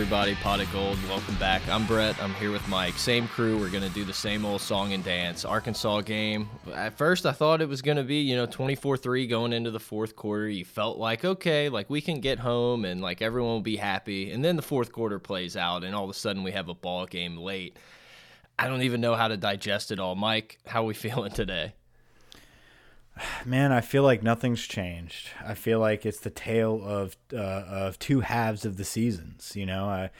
Everybody, pot of gold. Welcome back. I'm Brett. I'm here with Mike. Same crew. We're gonna do the same old song and dance. Arkansas game. At first, I thought it was gonna be, you know, 24-3 going into the fourth quarter. You felt like okay, like we can get home and like everyone will be happy. And then the fourth quarter plays out, and all of a sudden we have a ball game late. I don't even know how to digest it all. Mike, how are we feeling today? Man, I feel like nothing's changed. I feel like it's the tale of uh, of two halves of the seasons. You know, I,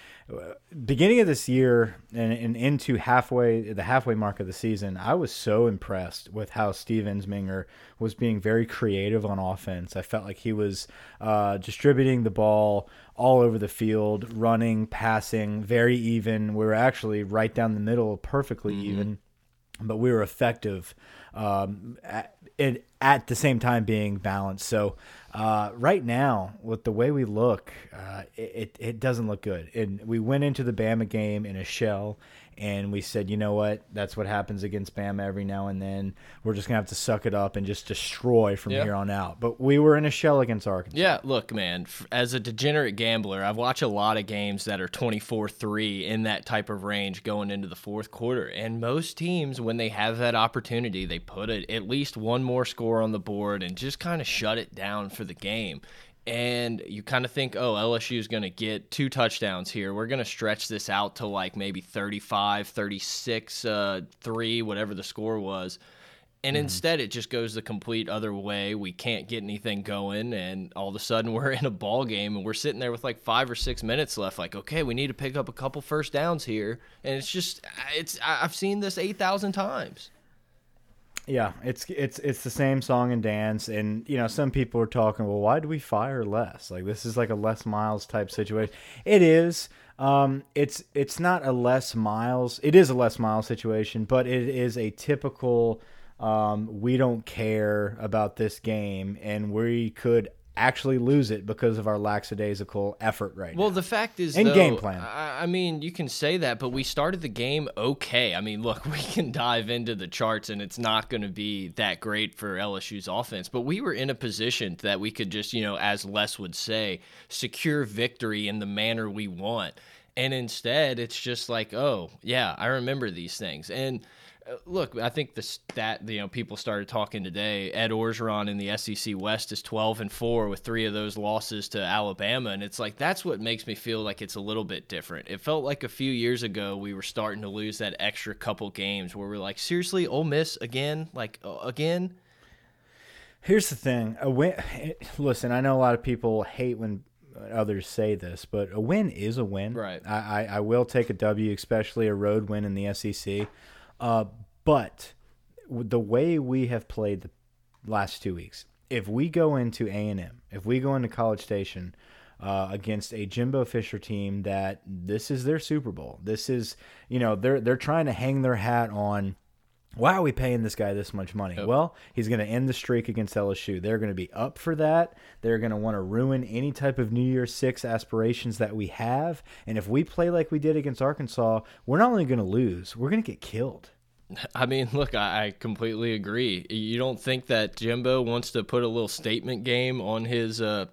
beginning of this year and, and, into halfway the halfway mark of the season, I was so impressed with how Steve Ensminger was being very creative on offense. I felt like he was uh, distributing the ball all over the field, running, passing, very even. We were actually right down the middle, perfectly mm -hmm. even, but we were effective. Um, at, at the same time being balanced. So uh, right now, with the way we look, uh, it, it doesn't look good. And we went into the Bama game in a shell, and we said, you know what? That's what happens against Bama every now and then. We're just gonna have to suck it up and just destroy from here on out. But we were in a shell against Arkansas. Yeah, look, man. As a degenerate gambler, I've watched a lot of games that are 24-3 in that type of range going into the fourth quarter, and most teams, when they have that opportunity, they put it at least one more score on the board and just kind of shut it down for the game and you kind of think, oh, LSU is going to get two touchdowns here. We're going to stretch this out to like maybe 35, 36, uh, 3, whatever the score was. And mm -hmm. instead, it just goes the complete other way. We can't get anything going, and all of a sudden, we're in a ball game, and we're sitting there with like five or six minutes left. Like, okay, we need to pick up a couple first downs here, and it's just, it's. I've seen this eight thousand times. Yeah, it's it's it's the same song and dance, and you know some people are talking. Well, why do we fire Les? Like this is like a Les Miles type situation. It is. Um, it's it's not a Les Miles. It is a Les Miles situation, but it is a typical. Um, we don't care about this game, and we could actually lose it because of our lackadaisical effort right well, now. the fact is, and though, game plan. I, I, mean, you can say that, but we started the game okay. I mean, look, we can dive into the charts, and it's not going to be that great for LSU's offense. But we were in a position that we could just, you know, as Les would say, secure victory in the manner we want. And instead, it's just like, oh, yeah, I remember these things. And look, I think the stat, you know, people started talking today. Ed Orgeron in the SEC West is 12 and 4 with three of those losses to Alabama. And it's like, that's what makes me feel like it's a little bit different. It felt like a few years ago we were starting to lose that extra couple games where we're like, seriously, Ole Miss again? Like, uh, again? Here's the thing. A win, listen, I know a lot of people hate when others say this, but a win is a win. Right. I, I, I will take a W, especially a road win in the SEC. Uh, but the way we have played the last two weeks, if we go into A and M, if we go into College Station uh, against a Jimbo Fisher team that this is their Super Bowl, this is you know they're they're trying to hang their hat on. Why are we paying this guy this much money? Yep. Well, he's going to end the streak against LSU. They're going to be up for that. They're going to want to ruin any type of New Year's Six aspirations that we have. And if we play like we did against Arkansas, we're not only going to lose, we're going to get killed. I mean, look, I, I, completely agree. You don't think that Jimbo wants to put a little statement game on his uh,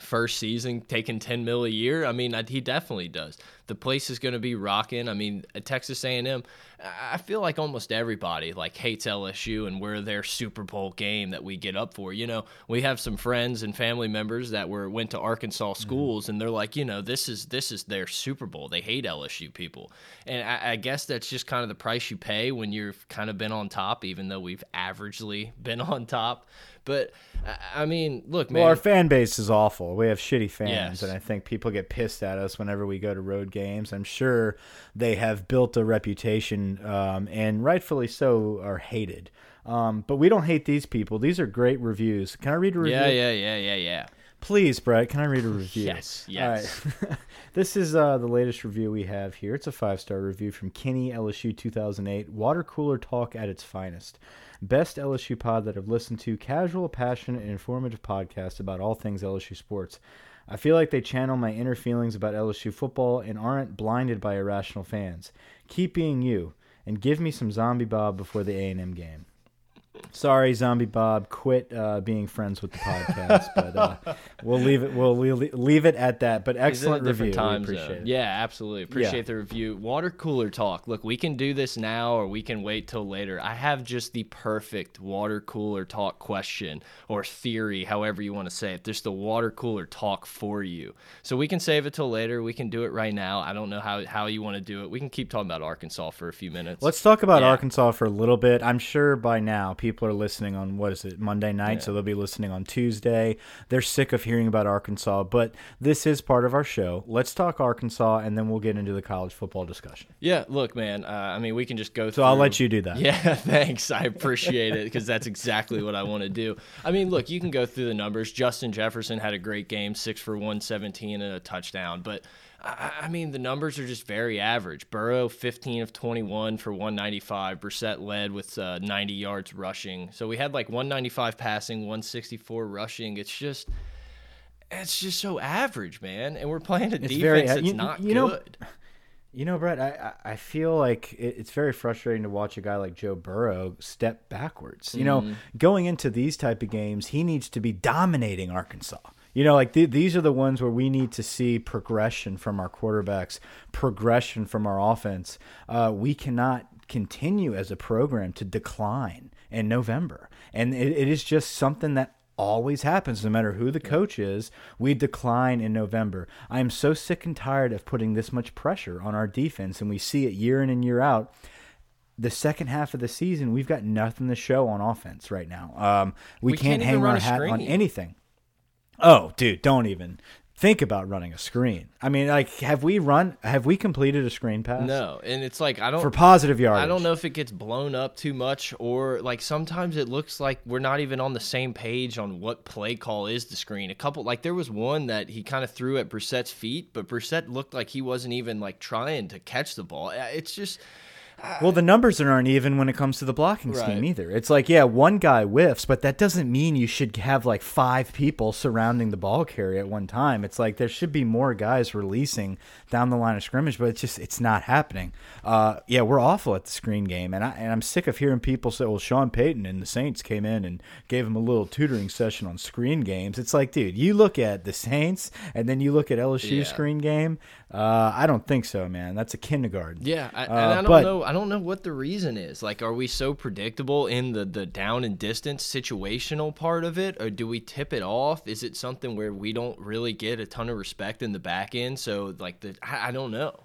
first season, taking 10 mil a year? I mean, he definitely does. the place is going to be rocking. I mean, Texas A&M, I feel like almost everybody like hates LSU and we're their Super Bowl game that we get up for. You know, we have some friends and family members that were went to Arkansas mm-hmm. schools, mm -hmm. and they're like, you know, this is this is their Super Bowl. They hate LSU people, and I, I guess that's just kind of the price you pay when you've kind of been on top, even though we've averagely been on top. But I mean, look, man. Well, our fan base is awful. We have shitty fans, yes. and I think people get pissed at us whenever we go to road games. I'm sure they have built a reputation, um, and rightfully so, are hated. Um, but we don't hate these people. These are great reviews. Can I read a review? Yeah, yeah, yeah, yeah, yeah. Please, Brett, can I read a review? yes, yes. All right. this is uh, the latest review we have here. It's a five star review from Kenny LSU 2008. Water cooler talk at its finest. Best LSU pod that I've listened to. Casual, passionate, and informative podcast about all things LSU sports. I feel like they channel my inner feelings about LSU football and aren't blinded by irrational fans. Keep being you, and give me some Zombie Bob before the A&M game. Sorry, Zombie Bob, quit uh, being friends with the podcast, but uh, we'll leave it. We'll leave it at that. But excellent review. Time we appreciate zone. it. Yeah, absolutely appreciate yeah. the review. Water cooler talk. Look, we can do this now, or we can wait till later. I have just the perfect water cooler talk question or theory, however you want to say it. Just the water cooler talk for you. So we can save it till later. We can do it right now. I don't know how how you want to do it. We can keep talking about Arkansas for a few minutes. Let's talk about yeah. Arkansas for a little bit. I'm sure by now people people are listening on what is it Monday night, yeah. so they'll be listening on Tuesday. They're sick of hearing about Arkansas, but this is part of our show. Let's talk Arkansas, and then we'll get into the college football discussion. Yeah, look, man. Uh, I mean, we can just go. So through. I'll let you do that. Yeah, thanks. I appreciate it because that's exactly what I want to do. I mean, look, you can go through the numbers. Justin Jefferson had a great game, six for one seventeen and a touchdown, but I, mean, the numbers are just very average. Burrow, 15 of 21 for 195. Brossette led with uh, 90 yards rushing. So we had like 195 passing, 164 rushing. It's just, it's just so average, man. And we're playing a it's defense very, that's you, not you good. Know, you know, Brett, I, I feel like it's very frustrating to watch a guy like Joe Burrow step backwards. You mm -hmm. know, mm-hmm. going into these type of games, he needs to be dominating Arkansas. You know, like th these are the ones where we need to see progression from our quarterbacks, progression from our offense. Uh, we cannot continue as a program to decline in November. And it, it is just something that always happens no matter who the coach is we decline in november. I am so sick and tired of putting this much pressure on our defense and we see it year in and year out. The second half of the season we've got nothing to show on offense right now. Um, we, we, can't, can't hang our hat on anything Oh, dude, don't even think about running a screen. I mean, like, have we run? Have we completed a screen pass? No, and it's like I don't for positive yardage. I don't know if it gets blown up too much, or like sometimes it looks like we're not even on the same page on what play call is the screen. A couple like there was one that he kind of threw at Brossette's feet, but Brossette looked like he wasn't even like trying to catch the ball. It's just well, the numbers aren't even when it comes to the blocking right. scheme either. It's like, yeah, one guy whiffs, but that doesn't mean you should have like five people surrounding the ball carrier at one time. It's like there should be more guys releasing down the line of scrimmage, but it's just it's not happening. Uh, yeah, we're awful at the screen game, and I and I'm sick of hearing people say, "Well, Sean Payton and the Saints came in and gave him a little tutoring session on screen games." It's like, dude, you look at the Saints and then you look at LSU yeah. screen game. Uh, I don't think so, man. That's a kindergarten. Yeah, I, uh, I don't but, know. I don't know what the reason is. Like, are we so predictable in the the down and distance situational part of it, or do we tip it off? Is it something where we don't really get a ton of respect in the back end? So, like the I, I don't know.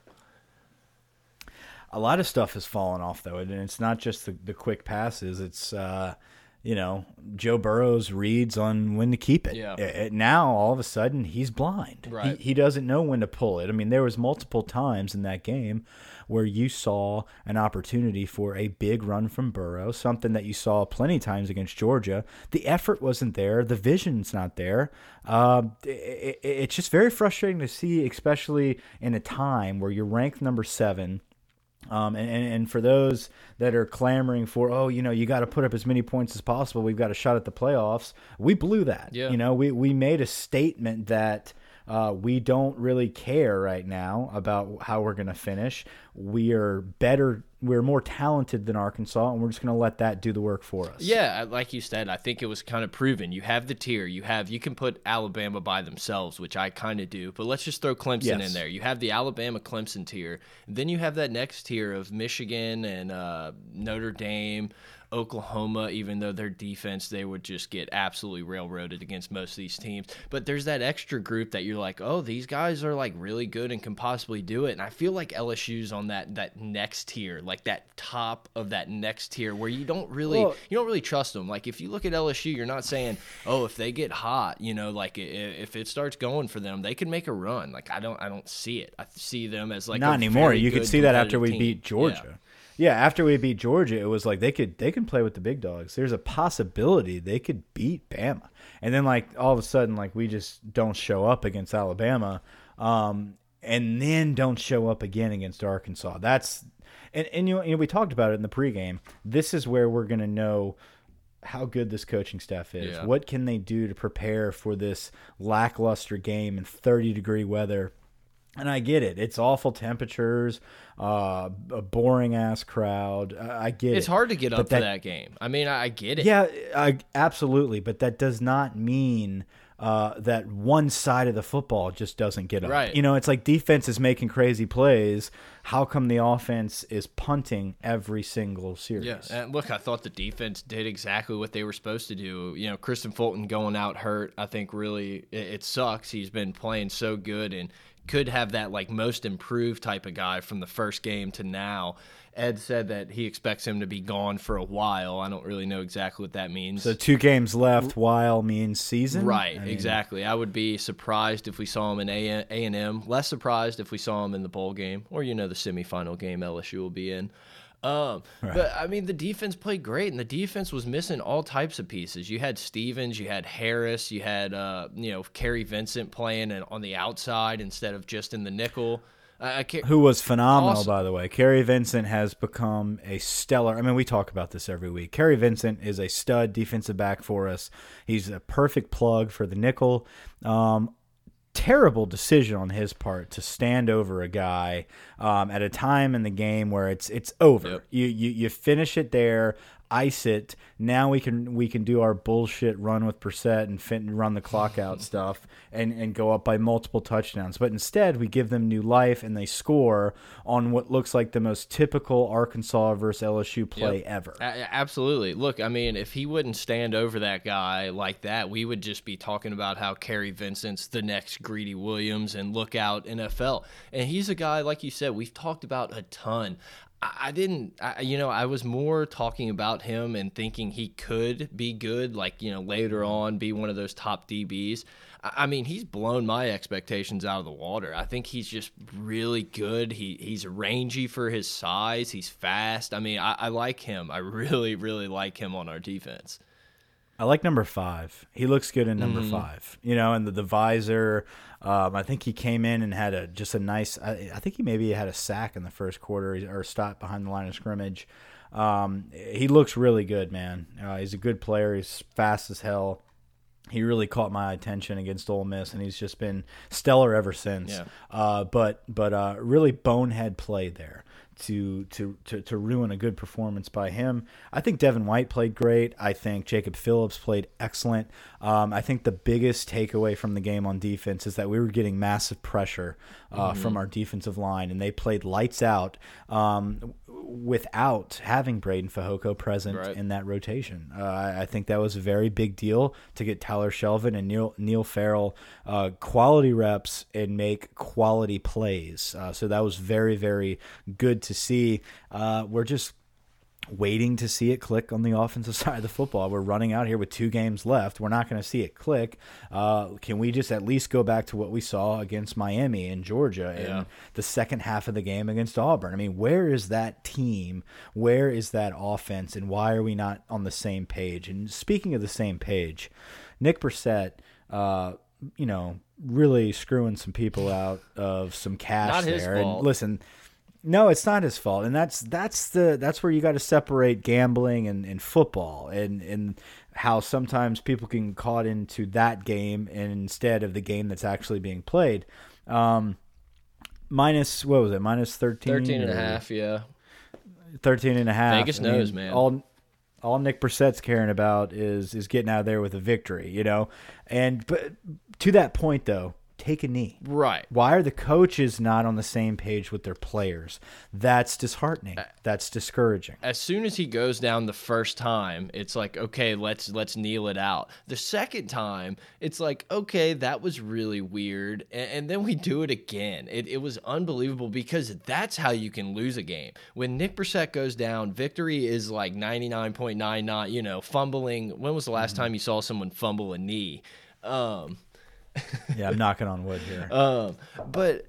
A lot of stuff has fallen off though, and it's not just the, the quick passes. It's uh, you know, Joe Burrow's reads on when to keep it. Yeah. It, now all of a sudden he's blind. Right. He, he doesn't know when to pull it. I mean, there was multiple times in that game where you saw an opportunity for a big run from Burrow, something that you saw plenty times against Georgia. The effort wasn't there. The vision's not there. Uh, it, it, it's just very frustrating to see, especially in a time where you're ranked number seven – um, and, and, for those that are clamoring for, oh, you know, you got to put up as many points as possible. We've got a shot at the playoffs. We blew that. Yeah. You know, we, we made a statement that uh, we don't really care right now about how we're going to finish. we are better we're more talented than Arkansas, and we're just going to let that do the work for us. Yeah, like you said, I think it was kind of proven. You have the tier, you have you can put Alabama by themselves, which I kind of do, but let's just throw Clemson yes. in there. You have the Alabama Clemson tier, then you have that next tier of Michigan and uh, Notre Dame, Oklahoma, even though their defense, they would just get absolutely railroaded against most of these teams. But there's that extra group that you're like, oh, these guys are like really good and can possibly do it. And I feel like LSU's on that that next tier, like that top of that next tier, where you don't really well, you don't really trust them. Like if you look at LSU, you're not saying, oh, if they get hot, you know, like if it starts going for them, they can make a run. Like I don't I don't see it. I see them as like not anymore. You could see that after we team. beat Georgia. Yeah. Yeah, after we beat Georgia, it was like they could they can play with the big dogs. There's a possibility they could beat Bama, and then like all of a sudden, like we just don't show up against Alabama, um, and then don't show up again against Arkansas. That's and and you know, you know we talked about it in the pregame. This is where we're gonna know how good this coaching staff is. Yeah. What can they do to prepare for this lackluster game in 30 degree weather? And I get it. It's awful temperatures, uh, a boring ass crowd. I, get it's it. It's hard to get up that, for that game. I mean, I, get it. Yeah, I, absolutely. But that does not mean uh, that one side of the football just doesn't get up. Right. You know, it's like defense is making crazy plays. How come the offense is punting every single series? Yeah, and look, I thought the defense did exactly what they were supposed to do. You know, Kristian Fulton going out hurt, I think really it, it sucks. He's been playing so good and could have that like most improved type of guy from the first game to now. Ed said that he expects him to be gone for a while. I don't really know exactly what that means. So two games left. While means season. Right. I mean, exactly. I would be surprised if we saw him in A and M. Less surprised if we saw him in the bowl game or you know the semifinal game LSU will be in. Um, right. But I mean, the defense played great, and the defense was missing all types of pieces. You had Stevens, you had Harris, you had uh, you know Kary Vincent playing on the outside instead of just in the nickel. I, Who was phenomenal, awesome. by the way. Kary Vincent has become a stellar. I mean, we talk about this every week. Kary Vincent is a stud defensive back for us. He's a perfect plug for the nickel. Um, terrible decision on his part to stand over a guy um, at a time in the game where it's it's over. Yep. You, you you finish it there ice it. Now we can we can do our bullshit run with and fit and run the clock out stuff and and go up by multiple touchdowns. But instead, we give them new life and they score on what looks like the most typical Arkansas versus LSU play yep. ever. A absolutely. Look, I mean, if he wouldn't stand over that guy like that, we would just be talking about how Kary Vincent's the next Greedy Williams and look out NFL. And he's a guy like you said we've talked about a ton. I didn't, I, you know, I was more talking about him and thinking he could be good, like, you know, later on be one of those top DBs. I mean, he's blown my expectations out of the water. I think he's just really good. He he's rangy for his size. He's fast. I mean, I, I like him. I really, really like him on our defense. I like number five. He looks good in number mm. five. You know, and the, the visor. Um, I think he came in and had a just a nice. I, I, think he maybe had a sack in the first quarter or stopped behind the line of scrimmage. Um, he looks really good, man. Uh, he's a good player. He's fast as hell. He really caught my attention against Ole Miss, and he's just been stellar ever since. Yeah. Uh, but but uh, really bonehead play there to, to to to ruin a good performance by him. I think Devin White played great. I think Jacob Phillips played excellent. Um, I think the biggest takeaway from the game on defense is that we were getting massive pressure uh, mm -hmm. from our defensive line, and they played lights out. Um, without having Breiden Fehoko present right. in that rotation. Uh, I think that was a very big deal to get Tyler Shelvin and Neil, Neil Farrell uh, quality reps and make quality plays. Uh, so that was very, very good to see. Uh, we're just waiting to see it click on the offensive side of the football. We're running out here with two games left. We're not going to see it click. Uh, can we just at least go back to what we saw against Miami and Georgia yeah. in the second half of the game against Auburn? I mean, where is that team? Where is that offense? And why are we not on the same page? And speaking of the same page, Nick Brossette, uh, you know, really screwing some people out of some cash there. And listen, no, it's not his fault, and that's that's the that's where you got to separate gambling and, and football, and and how sometimes people can caught into that game instead of the game that's actually being played. Um, minus what was it? Minus 13 13 and a half, yeah. 13 and a half. Vegas I mean, knows, man. All all Nick Brossette's caring about is is getting out of there with a victory, you know. And but to that point though, take a knee. Right. Why are the coaches not on the same page with their players? That's disheartening. That's discouraging. as soon as he goes down the first time, it's like, okay, let's let's kneel it out. The second time, it's like, okay, that was really weird, and, and then we do it again. It, it was unbelievable because that's how you can lose a game. When Nick Brossette goes down, victory is like ninety nine point nine nine. You know, fumbling. When was the last time you saw someone fumble a knee? Um, Yeah, I'm knocking on wood here. um, but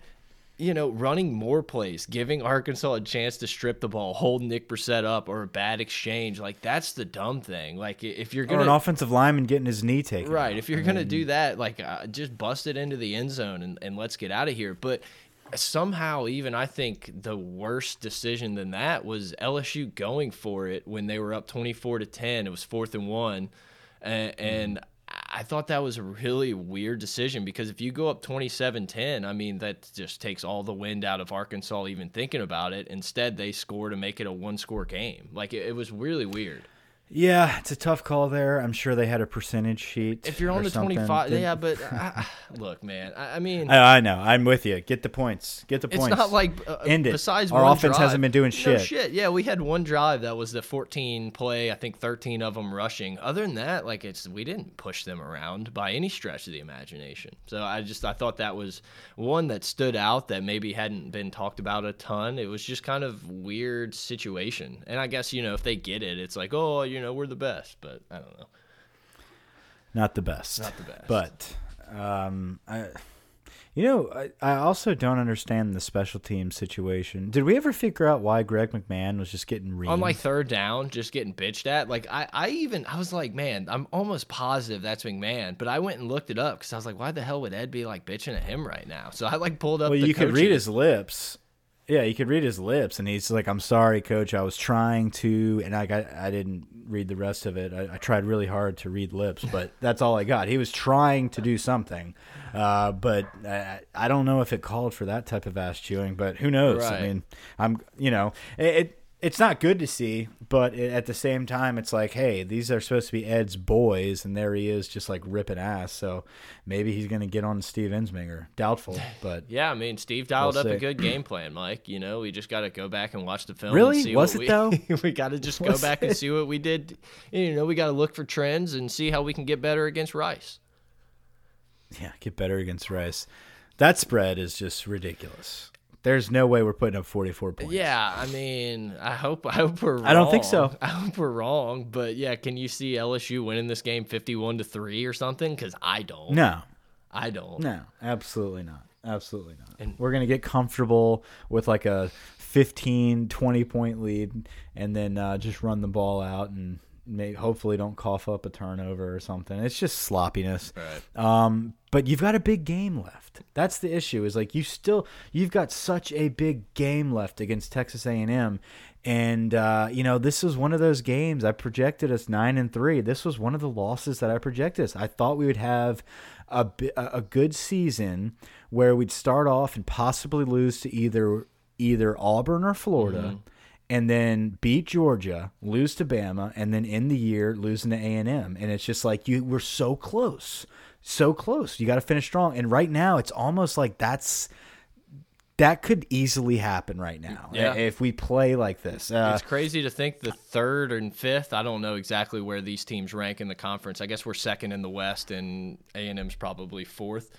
you know, running more plays, giving Arkansas a chance to strip the ball, hold Nick Brossette up, or a bad exchange, like that's the dumb thing. Like if you're or gonna an offensive lineman getting his knee taken. right, out. if you're gonna do that, like uh, just bust it into the end zone and, and let's get out of here. But somehow, even I think the worst decision than that was LSU going for it when they were up 24 to 10. It was fourth and one, and, and I thought that was a really weird decision because if you go up 27-10, I mean that just takes all the wind out of Arkansas even thinking about it. Instead, they score to make it a one-score game. Like it, it was really weird. Yeah, it's a tough call there. I'm sure they had a percentage sheet. If you're on the 25, Didn't- yeah, but I, look, man, I, I mean, I, I know. I'm with you. Get the points. Get the It's points. It's not like uh, End it. besides Our one offense drive- hasn't been doing shit. No shit. shit. Yeah, we had one drive that was the 14 play. I think 13 of them rushing. Other than that, like it's we didn't push them around by any stretch of the imagination. So I just I thought that was one that stood out that maybe hadn't been talked about a ton. It was just kind of weird situation. And I guess you know if they get it, it's like oh you know we're the best, but I don't know. not the best. Not the best. But um, I, you know, I, I also don't understand the special team situation. Did we ever figure out why Greg McMahon was just getting reamed? on like third down, just getting bitched at. Like I, I even I was like, man, I'm almost positive that's McMahon, but I went and looked it up because I was like, why the hell would Ed be like bitching at him right now? So I like pulled up. well, you could read his lips. Yeah, you could read his lips, and he's like, "I'm sorry, coach. I was trying to, and I got, I didn't read the rest of it. I, I tried really hard to read lips, but that's all I got. He was trying to do something, uh, but I, I don't know if it called for that type of ass chewing. But who knows? Right. I mean, I'm, you know, it, it it's not good to see, but it, at the same time, it's like, hey, these are supposed to be Ed's boys, and there he is, just like ripping ass. So maybe he's gonna get on Steve Ensminger. Doubtful, but Yeah, I mean, Steve dialed We'll up a good game plan, Mike. You know, we just got to go back and watch the film. Really? And see Was what it, we, though? we got to just go Was back and see what we did. You know, we got to look for trends and see how we can get better against Rice. Yeah, get better against Rice. That spread is just ridiculous. There's no way we're putting up 44 points. Yeah, I mean, I hope I hope we're. Wrong. I don't think so. I hope we're wrong, but yeah, can you see LSU winning this game fifty-one to three or something? Because I don't. No, I don't. no, absolutely not. Absolutely not. And- we're going to get comfortable with like a 15, 20 point lead and then uh, just run the ball out and may, hopefully don't cough up a turnover or something. It's just sloppiness. Right. Um, but you've got a big game left. That's the issue. Is like you still you've got such a big game left against Texas A&M, and uh, you know this was one of those games I projected us nine and three. This was one of the losses that I projected us. I thought we would have a a a good season where we'd start off and possibly lose to either either Auburn or Florida and then beat Georgia, lose to Bama, and then end the year losing to A and M. And it's just like you we're so close, so close. You got to finish strong. And right now, it's almost like that's that could easily happen right now Yeah. if we play like this. Uh, it's crazy to think the third and fifth. I don't know exactly where these teams rank in the conference. I guess we're second in the West, and A and M's probably fourth.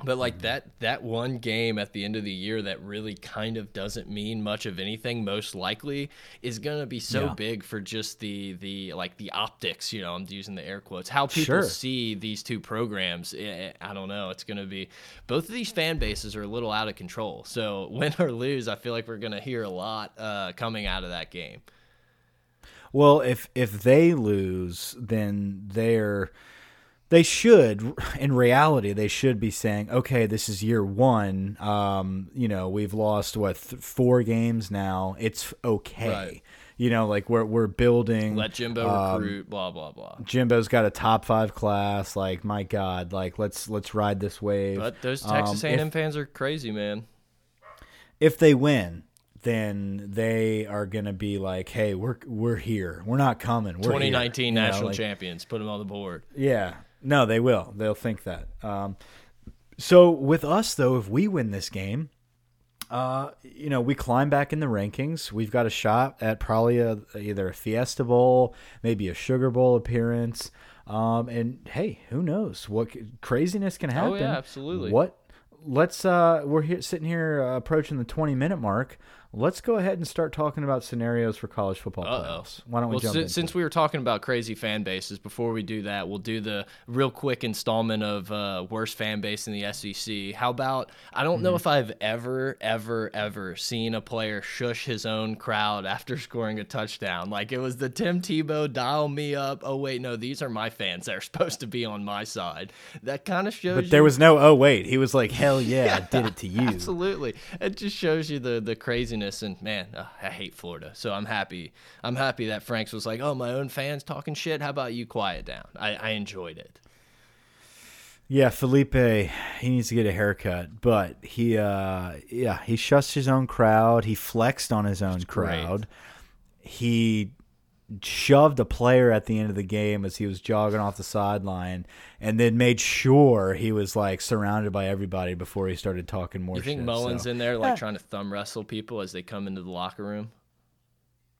But like that that one game at the end of the year that really kind of doesn't mean much of anything most likely is going to be so Yeah. big for just the the like the optics, you know, I'm using the air quotes. How people Sure. see these two programs, eh, I don't know, it's going to be both of these fan bases are a little out of control. So win or lose, I feel like we're going to hear a lot uh, coming out of that game. Well, if if they lose, then they're they should in reality they should be saying, okay, this is year one. Um, you know, we've lost what th four games now. It's okay. Right. You know, like we're we're building. Let Jimbo um, recruit, blah blah blah. Jimbo's got a top five class. Like my God, like let's let's ride this wave. But those Um, Texas if- A&M fans are crazy, man. if they win, then they are going to be like, "Hey, we're we're here. We're not coming. We're 2019 here. You know, national like- champions. Put them on the board. Yeah. No, they will. They'll think that. Um, so with us though, if we win this game, uh, you know, we climb back in the rankings. We've got a shot at probably a, either a Fiesta Bowl, maybe a Sugar Bowl appearance. Um, and hey, who knows what craziness can happen? Oh, yeah, absolutely. What? Let's. Uh, we're here sitting here uh, approaching the twenty minute mark. Let's go ahead and start talking about scenarios for college football Uh-oh. playoffs. Why don't we well, jump in? since we were talking about crazy fan bases, before we do that, we'll do the real quick installment of uh, worst fan base in the SEC. How about? I don't Mm-hmm. know if I've ever, ever, ever seen a player shush his own crowd after scoring a touchdown. Like it was the Tim Tebow dial me up. Oh wait, no, these are my fans. They're supposed to be on my side. That kind of shows. but there was no. Oh wait, he was like, hell yeah, I did it to you. Absolutely, it just shows you the the craziness. And man, uh, I hate Florida, so I'm happy. I'm happy that Franks was like, "Oh, my own fans talking shit. How about you quiet down?" I, I enjoyed it. Yeah, Feleipe, he needs to get a haircut, but he, uh, yeah, he shuts his own crowd. He flexed on his own crowd. He shoved a player at the end of the game as he was jogging off the sideline, and then made sure he was like surrounded by everybody before he started talking more. You think shit, Mullen's so. in there like Yeah. trying to thumb wrestle people as they come into the locker room?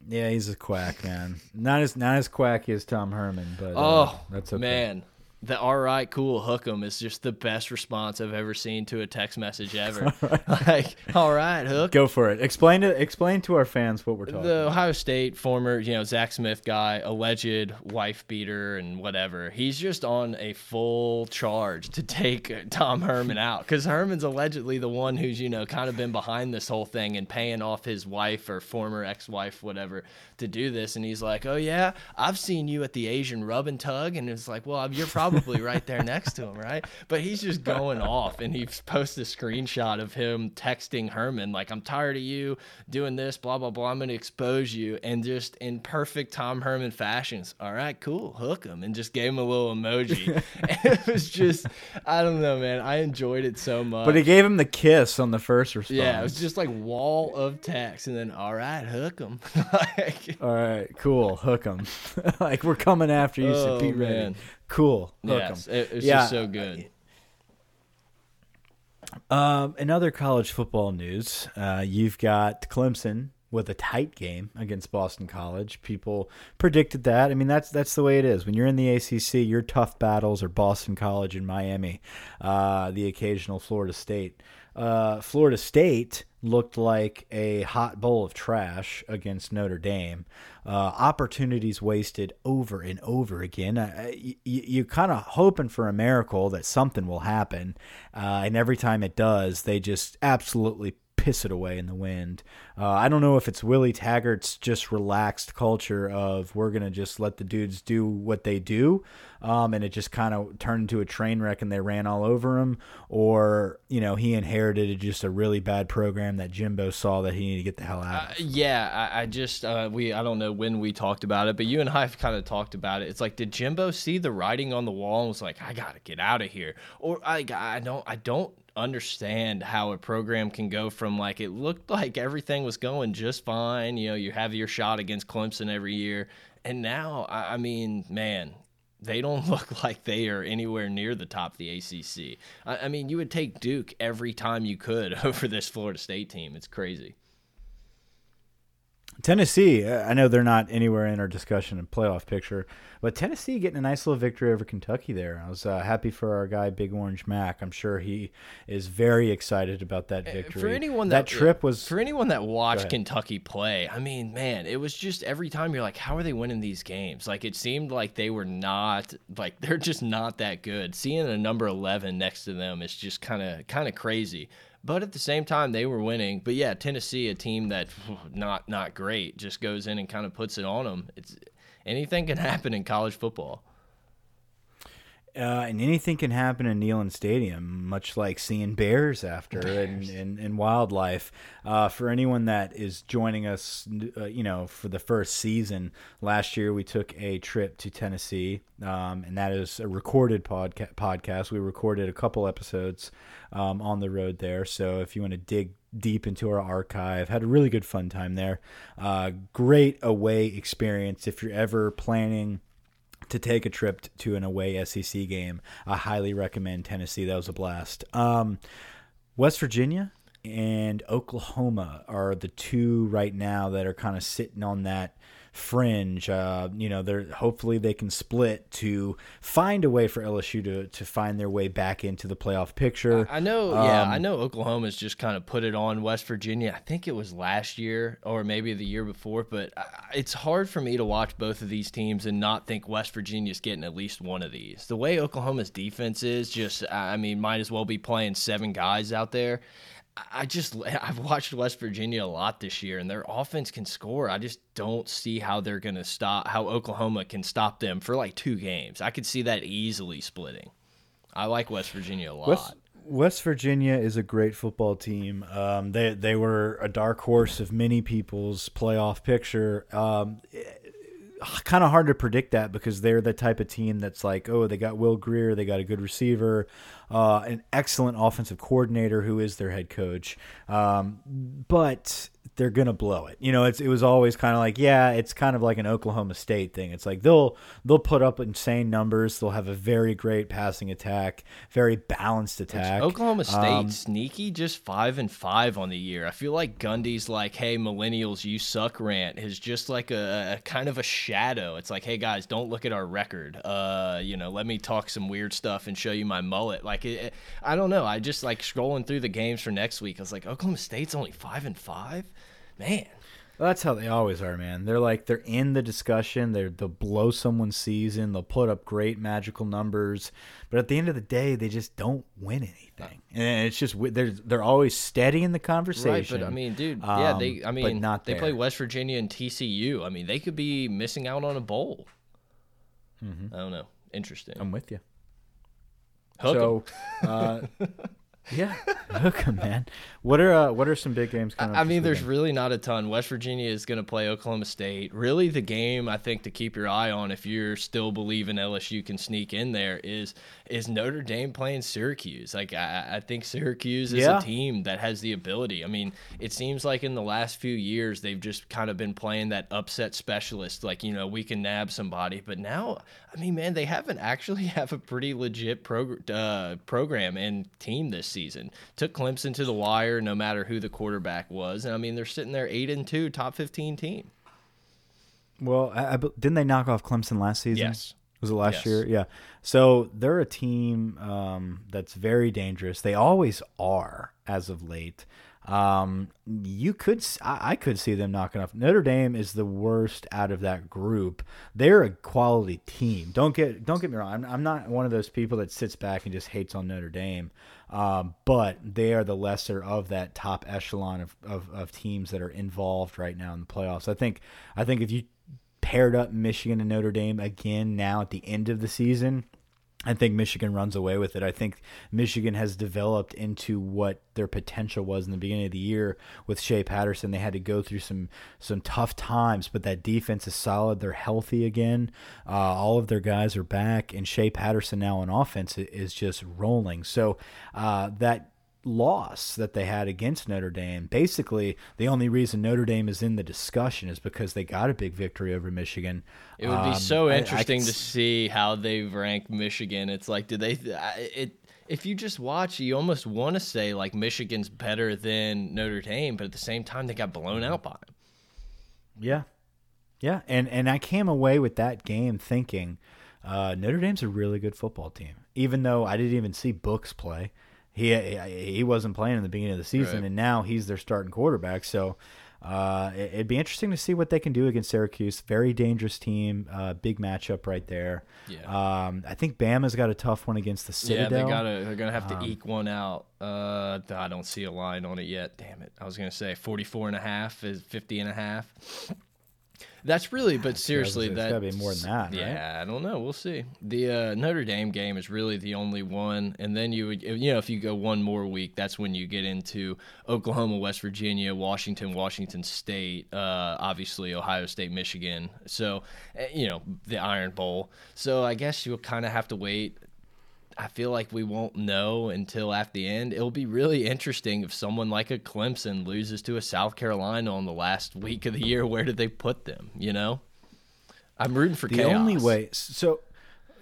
Yeah, he's a quack, man. Not as not as quacky as Tom Herman, but uh, Oh, that's okay. man. The all right, cool, hook 'em is just the best response I've ever seen to a text message ever. like, all right, hook. Go for it. Explain to explain to our fans what we're talking. the about. Ohio State former, you know, Zach Smith guy, alleged wife beater and whatever. He's just on a full charge to take Tom Herman out because Herman's allegedly the one who's, you know, kind of been behind this whole thing and paying off his wife or former ex wife, whatever, to do this. And he's like, oh, yeah, I've seen you at the Asian rub and tug. And it's like, well, you're probably right there next to him, right? But he's just going off and he posts a screenshot of him texting Herman, like, I'm tired of you doing this, blah, blah, blah. I'm going to expose you. And just in perfect Tom Herman fashions, all right, cool, hook him. And just gave him a little emoji. and it was just, I don't know, man. I enjoyed it so much. but he gave him the kiss on the first response. yeah, it was just like wall of text, and then all right, hook him. like, All right, cool. hook him. like we're coming after you, so Oh, be ready. man. Cool. Hook yes, it, it was Yeah. just so good. Um, in other college football news, uh, you've got Clemson with a tight game against Boston College. People predicted that. I mean, that's that's the way it is. When you're in the ACC, your tough battles are Boston College and Miami, uh, the occasional Florida State. Uh, Florida State looked like a hot bowl of trash against Notre Dame. Uh, opportunities wasted over and over again. Uh, you, you kind of hoping for a miracle that something will happen, uh, and every time it does, they just absolutely piss it away in the wind. Uh, I don't know if it's Willie Taggart's just relaxed culture of we're gonna just let the dudes do what they do, um, and it just kind of turned into a train wreck and they ran all over him, or you know he inherited just a really bad program that Jimbo saw that he needed to get the hell out. Uh, yeah, I, I just uh, we I don't know when we talked about it, but you and I have kind of talked about it. It's like, did Jimbo see the writing on the wall and was like, I gotta get out of here, or I I don't I don't understand how a program can go from like it looked like everything was going just fine. You know, you have your shot against Clemson every year, and now I, mean, man. They don't look like they are anywhere near the top of the ACC. I mean, you would take Duke every time you could over this Florida State team. It's crazy. Tennessee, uh, I know they're not anywhere in our discussion and playoff picture, but Tennessee getting a nice little victory over Kentucky there. I was uh, happy for our guy Big Orange Mac. I'm sure he is very excited about that victory. Eh, For anyone that, that, trip was for anyone that watched. Kentucky play, I mean, man, it was just every time you're like, how are they winning these games? Like it seemed like they were not like they're just not that good. Seeing a number 11 next to them is just kind of kind of crazy. But at the same time, they were winning. But yeah, Tennessee, a team that not not great, just goes in and kind of puts it on them. It's anything can happen in college football. Uh, and anything can happen in Neyland Stadium, much like seeing bears after and, and, and wildlife. Uh, for anyone that is joining us, uh, you know, for the first season, last year we took a trip to Tennessee, um, and that is a recorded podca podcast. We recorded a couple episodes um, on the road there. So if you want to dig deep into our archive. Had a really good fun time there. Uh, great away experience if you're ever planning to take a trip to an away SEC game. I highly recommend Tennessee. That was a blast. Um, West Virginia and Oklahoma are the two right now that are kind of sitting on that fringe. Uh, you know, they're hopefully they can split to find a way for LSU to to find their way back into the playoff picture. I know, um, yeah, I know Oklahoma's just kind of put it on West Virginia. I think it was last year or maybe the year before, but it's hard for me to watch both of these teams and not think West Virginia's getting at least one of these. The way Oklahoma's defense is, just I mean, might as well be playing seven guys out there. I just I've watched West Virginia a lot this year, and their offense can score. I just don't see how they're going to stop how Oklahoma can stop them for like two games. I could see that easily splitting. I like West Virginia a lot. West, West Virginia is a great football team. Um, they they were a dark horse of many people's playoff picture. Um, kind of hard to predict that because they're the type of team that's like, oh, they got Will Grier, they got a good receiver, uh, an excellent offensive coordinator who is their head coach. Um, but they're gonna blow it. You know, it's it was always kind of like, yeah, it's kind of like an Oklahoma State thing. It's like they'll they'll put up insane numbers. They'll have a very great passing attack, very balanced attack. Oklahoma State um, sneaky, just five and five on the year. I feel like Gundy's like, hey, millennials, you suck rant is just like a, a kind of a shadow. It's like, hey guys, don't look at our record. Uh, you know, let me talk some weird stuff and show you my mullet. Like, it, I don't know. I just like scrolling through the games for next week. I was like, Oklahoma State's only five and five man. Well, that's how they always are, man. They're like they're in the discussion. They're they'll blow someone's season. They'll put up great magical numbers, but at the end of the day, they just don't win anything. And it's just they're they're always steady in the conversation. Right, but I mean, dude, um, yeah, they I mean, not they there. play West Virginia and TCU. I mean, they could be missing out on a bowl. Mm -hmm. I don't know. Interesting. I'm with you. Hook so, uh, Yeah, hook 'em, man. What are uh, what are some big games coming? I, I mean, there's really not a ton. West Virginia is going to play Oklahoma State. Really, the game I think to keep your eye on if you're still believing LSU can sneak in there is is Notre Dame playing Syracuse. Like I, I think Syracuse is yeah. a team that has the ability. I mean, it seems like in the last few years they've just kind of been playing that upset specialist. Like you know we can nab somebody, but now I mean, man, they haven't actually have a pretty legit prog uh, program and team this season. Took Clemson to the wire, no matter who the quarterback was, and I mean they're sitting there eight and two, top fifteen team. Well, I, I, didn't they knock off Clemson last season? Yes. Was it last yes. year? Yeah. So they're a team um, that's very dangerous. They always are as of late. Um, you could, I, I could see them knocking off Notre Dame. Is the worst out of that group. They're a quality team. Don't get, don't get me wrong. I'm, I'm not one of those people that sits back and just hates on Notre Dame. Um, but they are the lesser of that top echelon of, of, of teams that are involved right now in the playoffs. I think, I think if you paired up Michigan and Notre Dame again now at the end of the season, I think Michigan runs away with it. I think Michigan has developed into what their potential was in the beginning of the year with Shea Patterson. They had to go through some some tough times, but that defense is solid. They're healthy again. Uh, all of their guys are back, and Shea Patterson now on offense is just rolling. So uh, that loss that they had against Notre Dame. Basically, the only reason Notre Dame is in the discussion is because they got a big victory over Michigan. It would be um, so interesting I, I to see how they've ranked Michigan. It's like, did they? It if you just watch, you almost want to say like Michigan's better than Notre Dame, but at the same time, they got blown out by them. Yeah, yeah, and and I came away with that game thinking uh, Notre Dame's a really good football team, even though I didn't even see Books play he he wasn't playing in the beginning of the season, right. and now he's their starting quarterback. So uh, it'd be interesting to see what they can do against Syracuse. Very dangerous team, uh, big matchup right there. Yeah. Um, I think Bama's got a tough one against the Citadel. Yeah, they got They're gonna have to um, eke one out. Uh, I don't see a line on it yet. Damn it! I was gonna say 44 and a half is 50 and a half. That's really, but seriously, that got to be more than that. Yeah, right? I don't know. We'll see. The uh, Notre Dame game is really the only one, and then you would, you know, if you go one more week, that's when you get into Oklahoma, West Virginia, Washington, Washington State, uh, obviously Ohio State, Michigan. So, eh, you know, the Iron Bowl. So I guess you'll kind of have to wait I feel like we won't know until after the end. It'll be really interesting if someone like a Clemson loses to a South Carolina on the last week of the year. Where do they put them? You know, I'm rooting for the chaos. only way. So,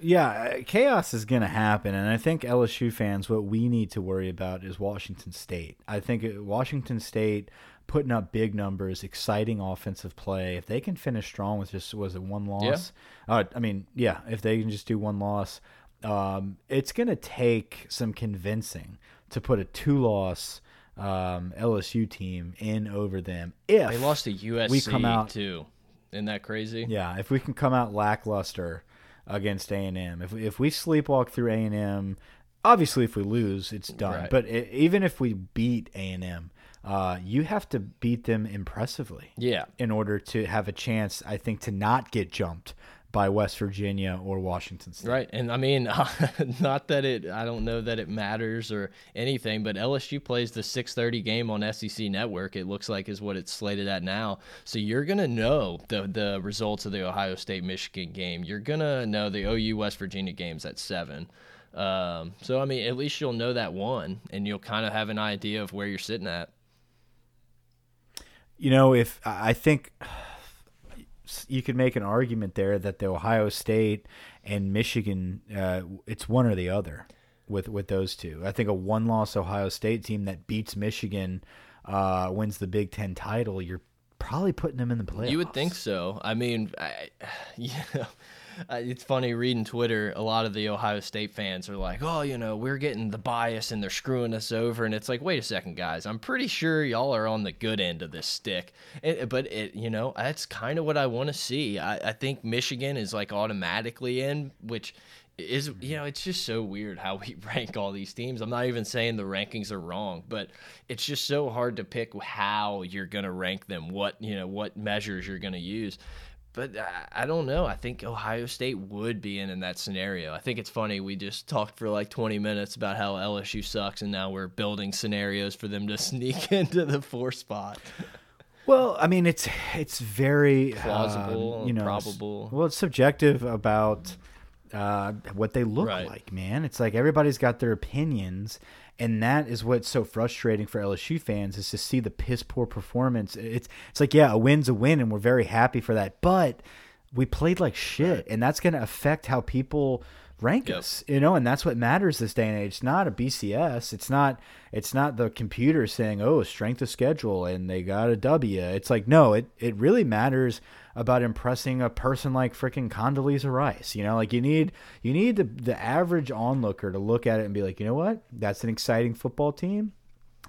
yeah, chaos is going to happen, and I think LSU fans, what we need to worry about is Washington State. I think Washington State putting up big numbers, exciting offensive play. If they can finish strong with just was it one loss? Yeah. Uh, I mean, yeah, if they can just do one loss, um, it's going to take some convincing to put a two-loss um, LSU team in over them. If they lost to USC we come out, too, isn't that crazy? Yeah, if we can come out lackluster against A and M, if if we sleepwalk through A and M, obviously if we lose, it's done. Right. But it, even if we beat A and M. Uh, you have to beat them impressively, yeah, in order to have a chance. I think to not get jumped by West Virginia or Washington State. Right. And I mean, not that it I don't know that it matters or anything, but LSU plays the 6:30 game on SEC Network. It looks like is what it's slated at now. So you're going to know the the results of the Ohio State Michigan game. You're going to know the OU West Virginia games at 7. Um, so I mean, at least you'll know that one and you'll kind of have an idea of where you're sitting at. You know, if I think you could make an argument there that the Ohio State and Michigan, uh, it's one or the other with with those two. I think a one loss Ohio State team that beats Michigan uh, wins the Big Ten title. You're probably putting them in the playoffs. You would think so. I mean, I, yeah. Uh, it's funny reading Twitter. A lot of the Ohio State fans are like, "Oh, you know, we're getting the bias and they're screwing us over." And it's like, wait a second, guys. I'm pretty sure y'all are on the good end of this stick. It, but it, you know, that's kind of what I want to see. I, I think Michigan is like automatically in, which is you know it's just so weird how we rank all these teams i'm not even saying the rankings are wrong but it's just so hard to pick how you're going to rank them what you know what measures you're going to use but I don't know. I think Ohio State would be in in that scenario. I think it's funny. We just talked for like 20 minutes about how LSU sucks, and now we're building scenarios for them to sneak into the four spot. Well, I mean, it's it's very plausible, uh, you know, probable. Well, it's subjective about uh, what they look right. like, man. It's like everybody's got their opinions, and that is what's so frustrating for LSU fans is to see the piss poor performance. It's it's like yeah, a win's a win, and we're very happy for that, but we played like shit, right. and that's going to affect how people rank yep. us you know and that's what matters this day and age it's not a bcs it's not it's not the computer saying oh strength of schedule and they got a w it's like no it it really matters about impressing a person like freaking Condoleezza Rice. You know, like you need you need the the average onlooker to look at it and be like, you know what, that's an exciting football team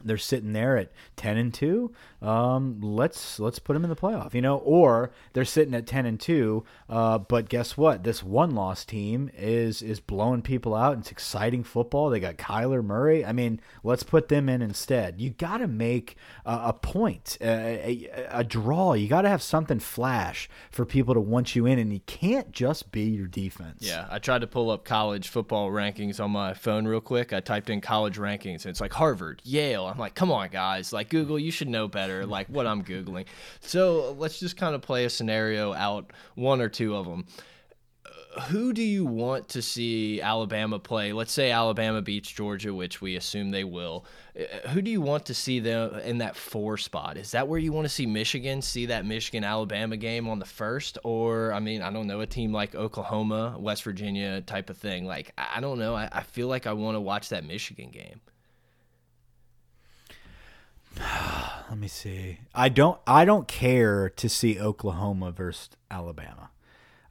they're sitting there at 10 and 2 um, let's let's put them in the playoff you know or they're sitting at 10 and 2 uh, but guess what? This one loss team is is blowing people out. It's exciting football. They got Kyler Murray. I mean let's put them in instead. You got to make a, a point a, a, a draw. You got to have something flash for people to want you in and you can't just be your defense. Yeah I tried to pull up college football rankings on my phone real quick. I typed in college rankings and it's like Harvard Yale I'm like, come on, guys. Like, Google, you should know better, like what I'm Googling. So let's just kind of play a scenario out, one or two of them. Uh, who do you want to see Alabama play? Let's say Alabama beats Georgia, which we assume they will. Uh, who do you want to see them in that four spot? Is that where you want to see Michigan, see that Michigan Alabama game on the first? Or, I mean, I don't know, a team like Oklahoma, West Virginia type of thing? Like, I don't know. I, I feel like I want to watch that Michigan game. Let me see. I don't. I don't care to see Oklahoma versus Alabama.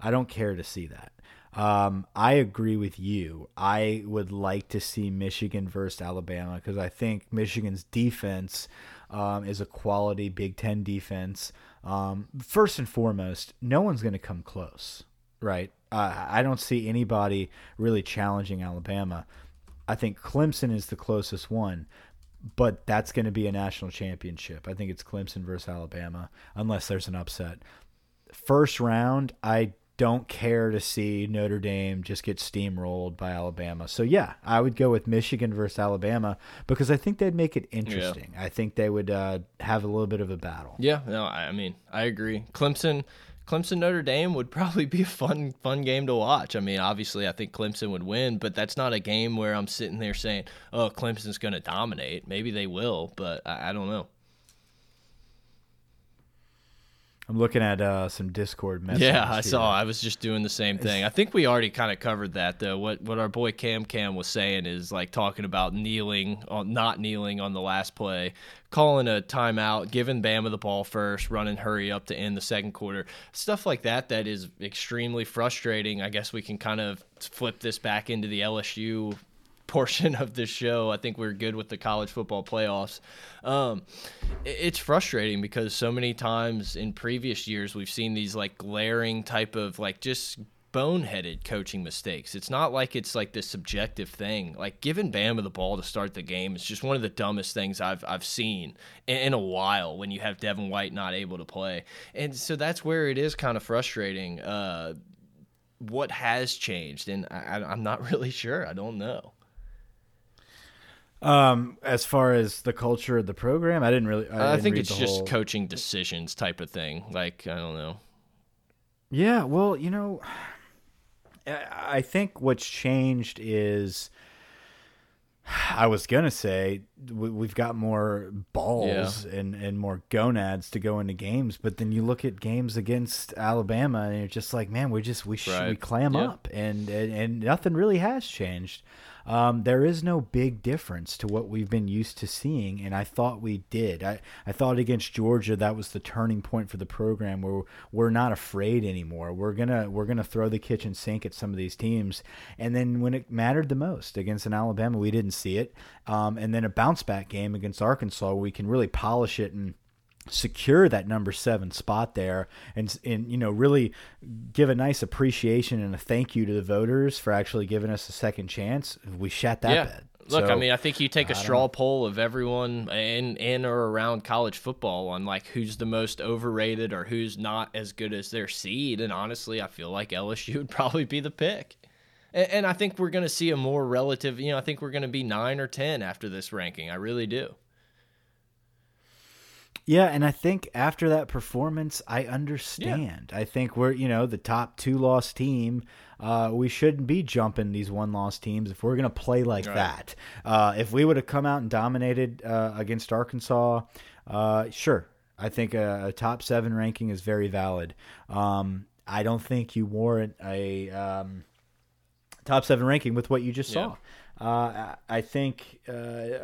I don't care to see that. Um, I agree with you. I would like to see Michigan versus Alabama because I think Michigan's defense um, is a quality Big Ten defense. Um, first and foremost, no one's going to come close, right? Uh, I don't see anybody really challenging Alabama. I think Clemson is the closest one but that's going to be a national championship. I think it's Clemson versus Alabama, unless there's an upset. first round, I don't care to see Notre Dame just get steamrolled by Alabama. So yeah, I would go with Michigan versus Alabama because I think they'd make it interesting. Yeah. I think they would uh, have a little bit of a battle. Yeah, no, I mean I agree. Clemson, Clemson Notre Dame would probably be a fun fun game to watch. I mean, obviously I think Clemson would win, but that's not a game where I'm sitting there saying, "Oh, Clemson's going to dominate." Maybe they will, but I, I don't know. I'm looking at uh, some Discord messages. Yeah, I here. saw. I was just doing the same thing. I think we already kind of covered that though. What what our boy Cam Cam was saying is like talking about kneeling on not kneeling on the last play, calling a timeout, giving Bama the ball first, running hurry up to end the second quarter. Stuff like that that is extremely frustrating. I guess we can kind of flip this back into the LSU portion of this show. I think we're good with the college football playoffs. Um, it's frustrating because so many times in previous years we've seen these like glaring type of like just boneheaded coaching mistakes. It's not like it's like this subjective thing. Like giving Bama the ball to start the game is just one of the dumbest things I've I've seen in, in, a while when you have Devin White not able to play. And so that's where it is kind of frustrating. Uh, what has changed? And I, I'm not really sure. I don't know. Um, as far as the culture of the program, I didn't really. I, I didn't think it's just whole... coaching decisions type of thing. Like I don't know. Yeah, well, you know, I think what's changed is. I was gonna say we've got more balls yeah. and, and more gonads to go into games, but then you look at games against Alabama and you're just like, man, we just we right. we clam yeah. up, and, and and nothing really has changed. Um, there is no big difference to what we've been used to seeing, and I thought we did. I, I thought against Georgia that was the turning point for the program where we're not afraid anymore. We're gonna we're gonna throw the kitchen sink at some of these teams, and then when it mattered the most against an Alabama, we didn't see it. Um, and then a bounce back game against Arkansas, we can really polish it and secure that number seven spot there and and you know really give a nice appreciation and a thank you to the voters for actually giving us a second chance we shat that yeah. bed Look, so, I mean, I think you take a straw poll of everyone in in or around college football on like who's the most overrated or who's not as good as their seed, and honestly, I feel like LSU would probably be the pick. And, and I think we're going to see a more relative. You know, I think we're going to be nine or ten after this ranking. I really do. Yeah, and I think after that performance, I understand. Yeah. I think we're you know the top two loss team. Uh, we shouldn't be jumping these one loss teams if we're gonna play like right. that. Uh, if we would have come out and dominated uh, against Arkansas, uh, sure, I think a, a, top seven ranking is very valid. Um, I don't think you warrant a um, top seven ranking with what you just saw. Yeah. Uh, I think uh,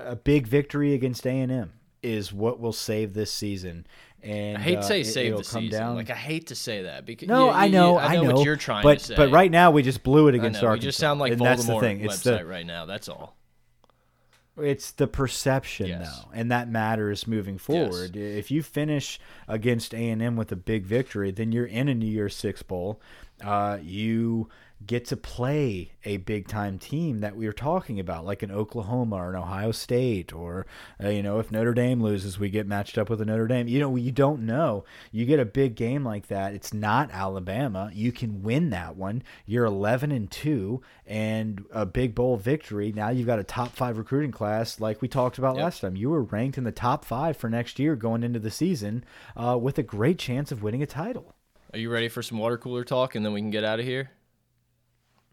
a big victory against A and M is what will save this season. And I hate to say uh, save the season. Down. Like I hate to say that because no, you, I know, I know, know, what you're trying but, to say. But right now we just blew it against Arkansas. We just sound like and Voldemort that's the thing. It's website the, right now. That's all. It's the perception yes. though, and that matters moving forward. Yes. If you finish against A and M with a big victory, then you're in a New Year's Six bowl. Uh, you get to play a big time team that we were talking about, like an Oklahoma or an Ohio State, or uh, you know, if Notre Dame loses, we get matched up with a Notre Dame. You know, you don't know. You get a big game like that. It's not Alabama. You can win that one. You're 11 and two, and a big bowl victory. Now you've got a top five recruiting class, like we talked about yep. last time. You were ranked in the top five for next year going into the season, uh, with a great chance of winning a title. Are you ready for some water cooler talk, and then we can get out of here?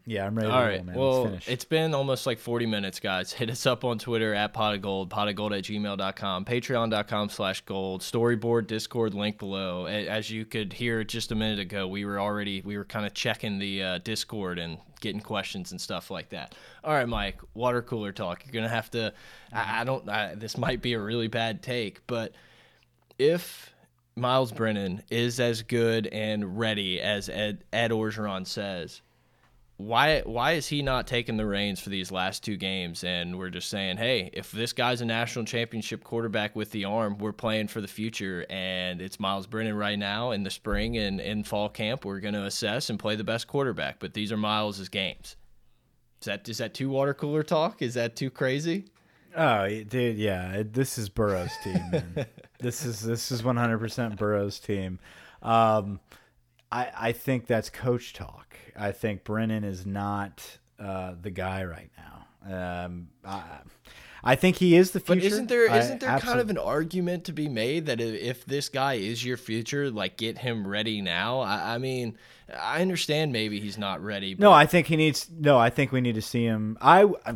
Yeah, I'm ready. All right. Roll, well, it's been almost like 40 minutes, guys. Hit us up on Twitter at pot of gold, pot of gold at gmail.com, patreon.com slash gold, storyboard, Discord link below. As you could hear just a minute ago, we were already, we were kind of checking the uh, Discord and getting questions and stuff like that. All right, Mike, water cooler talk. You're going to have to, I, I don't, I, this might be a really bad take, but if Miles Brennan is as good and ready as Ed, Ed Orgeron says, why why is he not taking the reins for these last two games? And we're just saying hey if this guy's a national championship quarterback with the arm we're playing for the future. And it's miles brennan right now in the spring and in fall camp. We're going to assess and play the best quarterback. But these are miles's games. Is that is that too water cooler talk? Is that too crazy? Oh dude yeah this is burrow's team man. This is this is 100% burrow's team. Um, I I think that's coach talk. I think Brennan is not uh, the guy right now. Um, I, I think he is the future. But isn't there I isn't there kind absolutely- of an argument to be made that if, if this guy is your future, like get him ready now? I, I mean, I understand maybe he's not ready. But No, I think he needs. No, I think we need to see him. I, I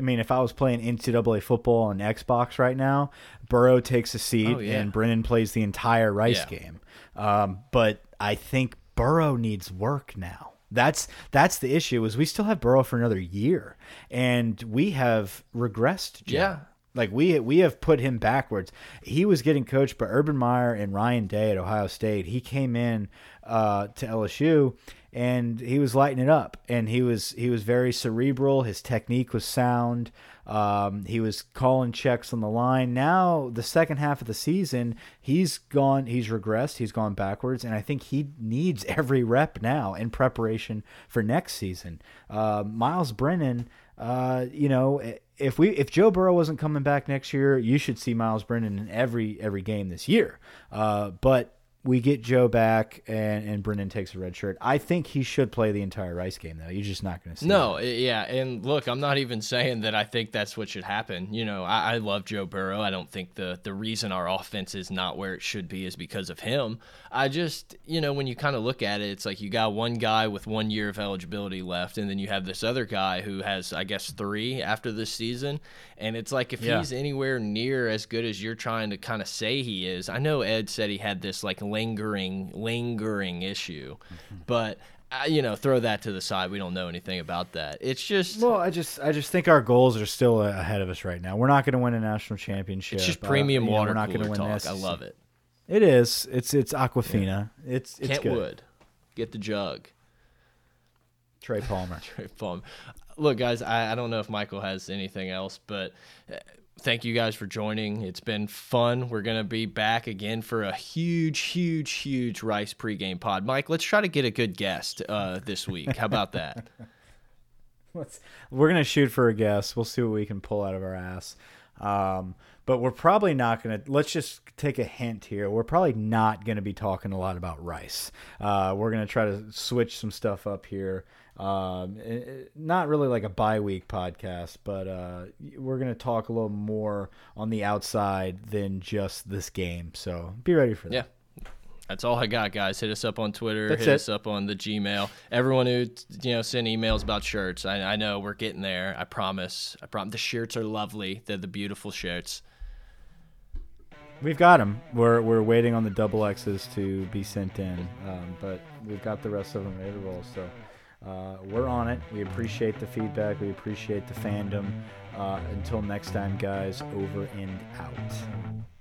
mean, if I was playing NCAA football on Xbox right now, Burrow takes a seat Oh, yeah. and Brennan plays the entire Rice Yeah. game. Um, but I think Burrow needs work now. That's that's the issue. Is we still have Burrow for another year, and we have regressed. Joe. Yeah. Like we we have put him backwards. He was getting coached by Urban Meyer and Ryan Day at Ohio State. He came in uh, to LSU and he was lighting it up. And he was he was very cerebral. His technique was sound. Um, he was calling checks on the line. Now the second half of the season, he's gone. He's regressed. He's gone backwards. And I think he needs every rep now in preparation for next season. Uh, Miles Brennan uh, you know, if we if Joe Burrow wasn't coming back next year, you should see Miles Brennan in every every game this year. Uh, but we get Joe back and and Brennan takes a red shirt. I think he should play the entire Rice game though. You're just not going to see. No, i- yeah, and look, I'm not even saying that I think that's what should happen. You know, I, I love Joe Burrow. I don't think the the reason our offense is not where it should be is because of him. I just, you know, when you kind of look at it, it's like you got one guy with one year of eligibility left, and then you have this other guy who has, I guess, three after this season. And it's like if Yeah. he's anywhere near as good as you're trying to kind of say he is, I know Ed said he had this like lingering, lingering issue, but. Uh, you know, throw that to the side. We don't know anything about that. It's just Well, I just I just think our goals are still ahead of us right now. We're not going to win a national championship. It's just Uh, premium know, water We're not gonna win talk. this. I love it. It is. It's it's Aquafina. It's it's good. Kentwood, get the jug. Trey Palmer. Trey Palmer. Look, guys, I, I don't know if Michael has anything else, but uh, thank you guys for joining. It's been fun. We're gonna be back again for a huge, huge, huge Rice pregame pod. Mike, let's try to get a good guest uh, this week. How about that? Let's, we're gonna shoot for a guest. We'll see what we can pull out of our ass. Um, but we're probably not gonna. Let's just take a hint here. We're probably not gonna be talking a lot about rice. Uh, we're gonna try to switch some stuff up here. Um, eh, not really like a bye week podcast, but uh, we're gonna talk a little more on the outside than just this game. So be ready for that. Yeah. That's all I got, guys. Hit us up on Twitter. That's hit it. us up on the Gmail. Everyone who you know send emails about shirts. I, I know we're getting there. I promise. I promise. The shirts are lovely. They're the beautiful shirts. We've got them. We're we're waiting on the double X's to be sent in, um, but we've got the rest of them ready to roll. So uh, we're on it. We appreciate the feedback. We appreciate the fandom. Uh, until next time, guys. Over and out.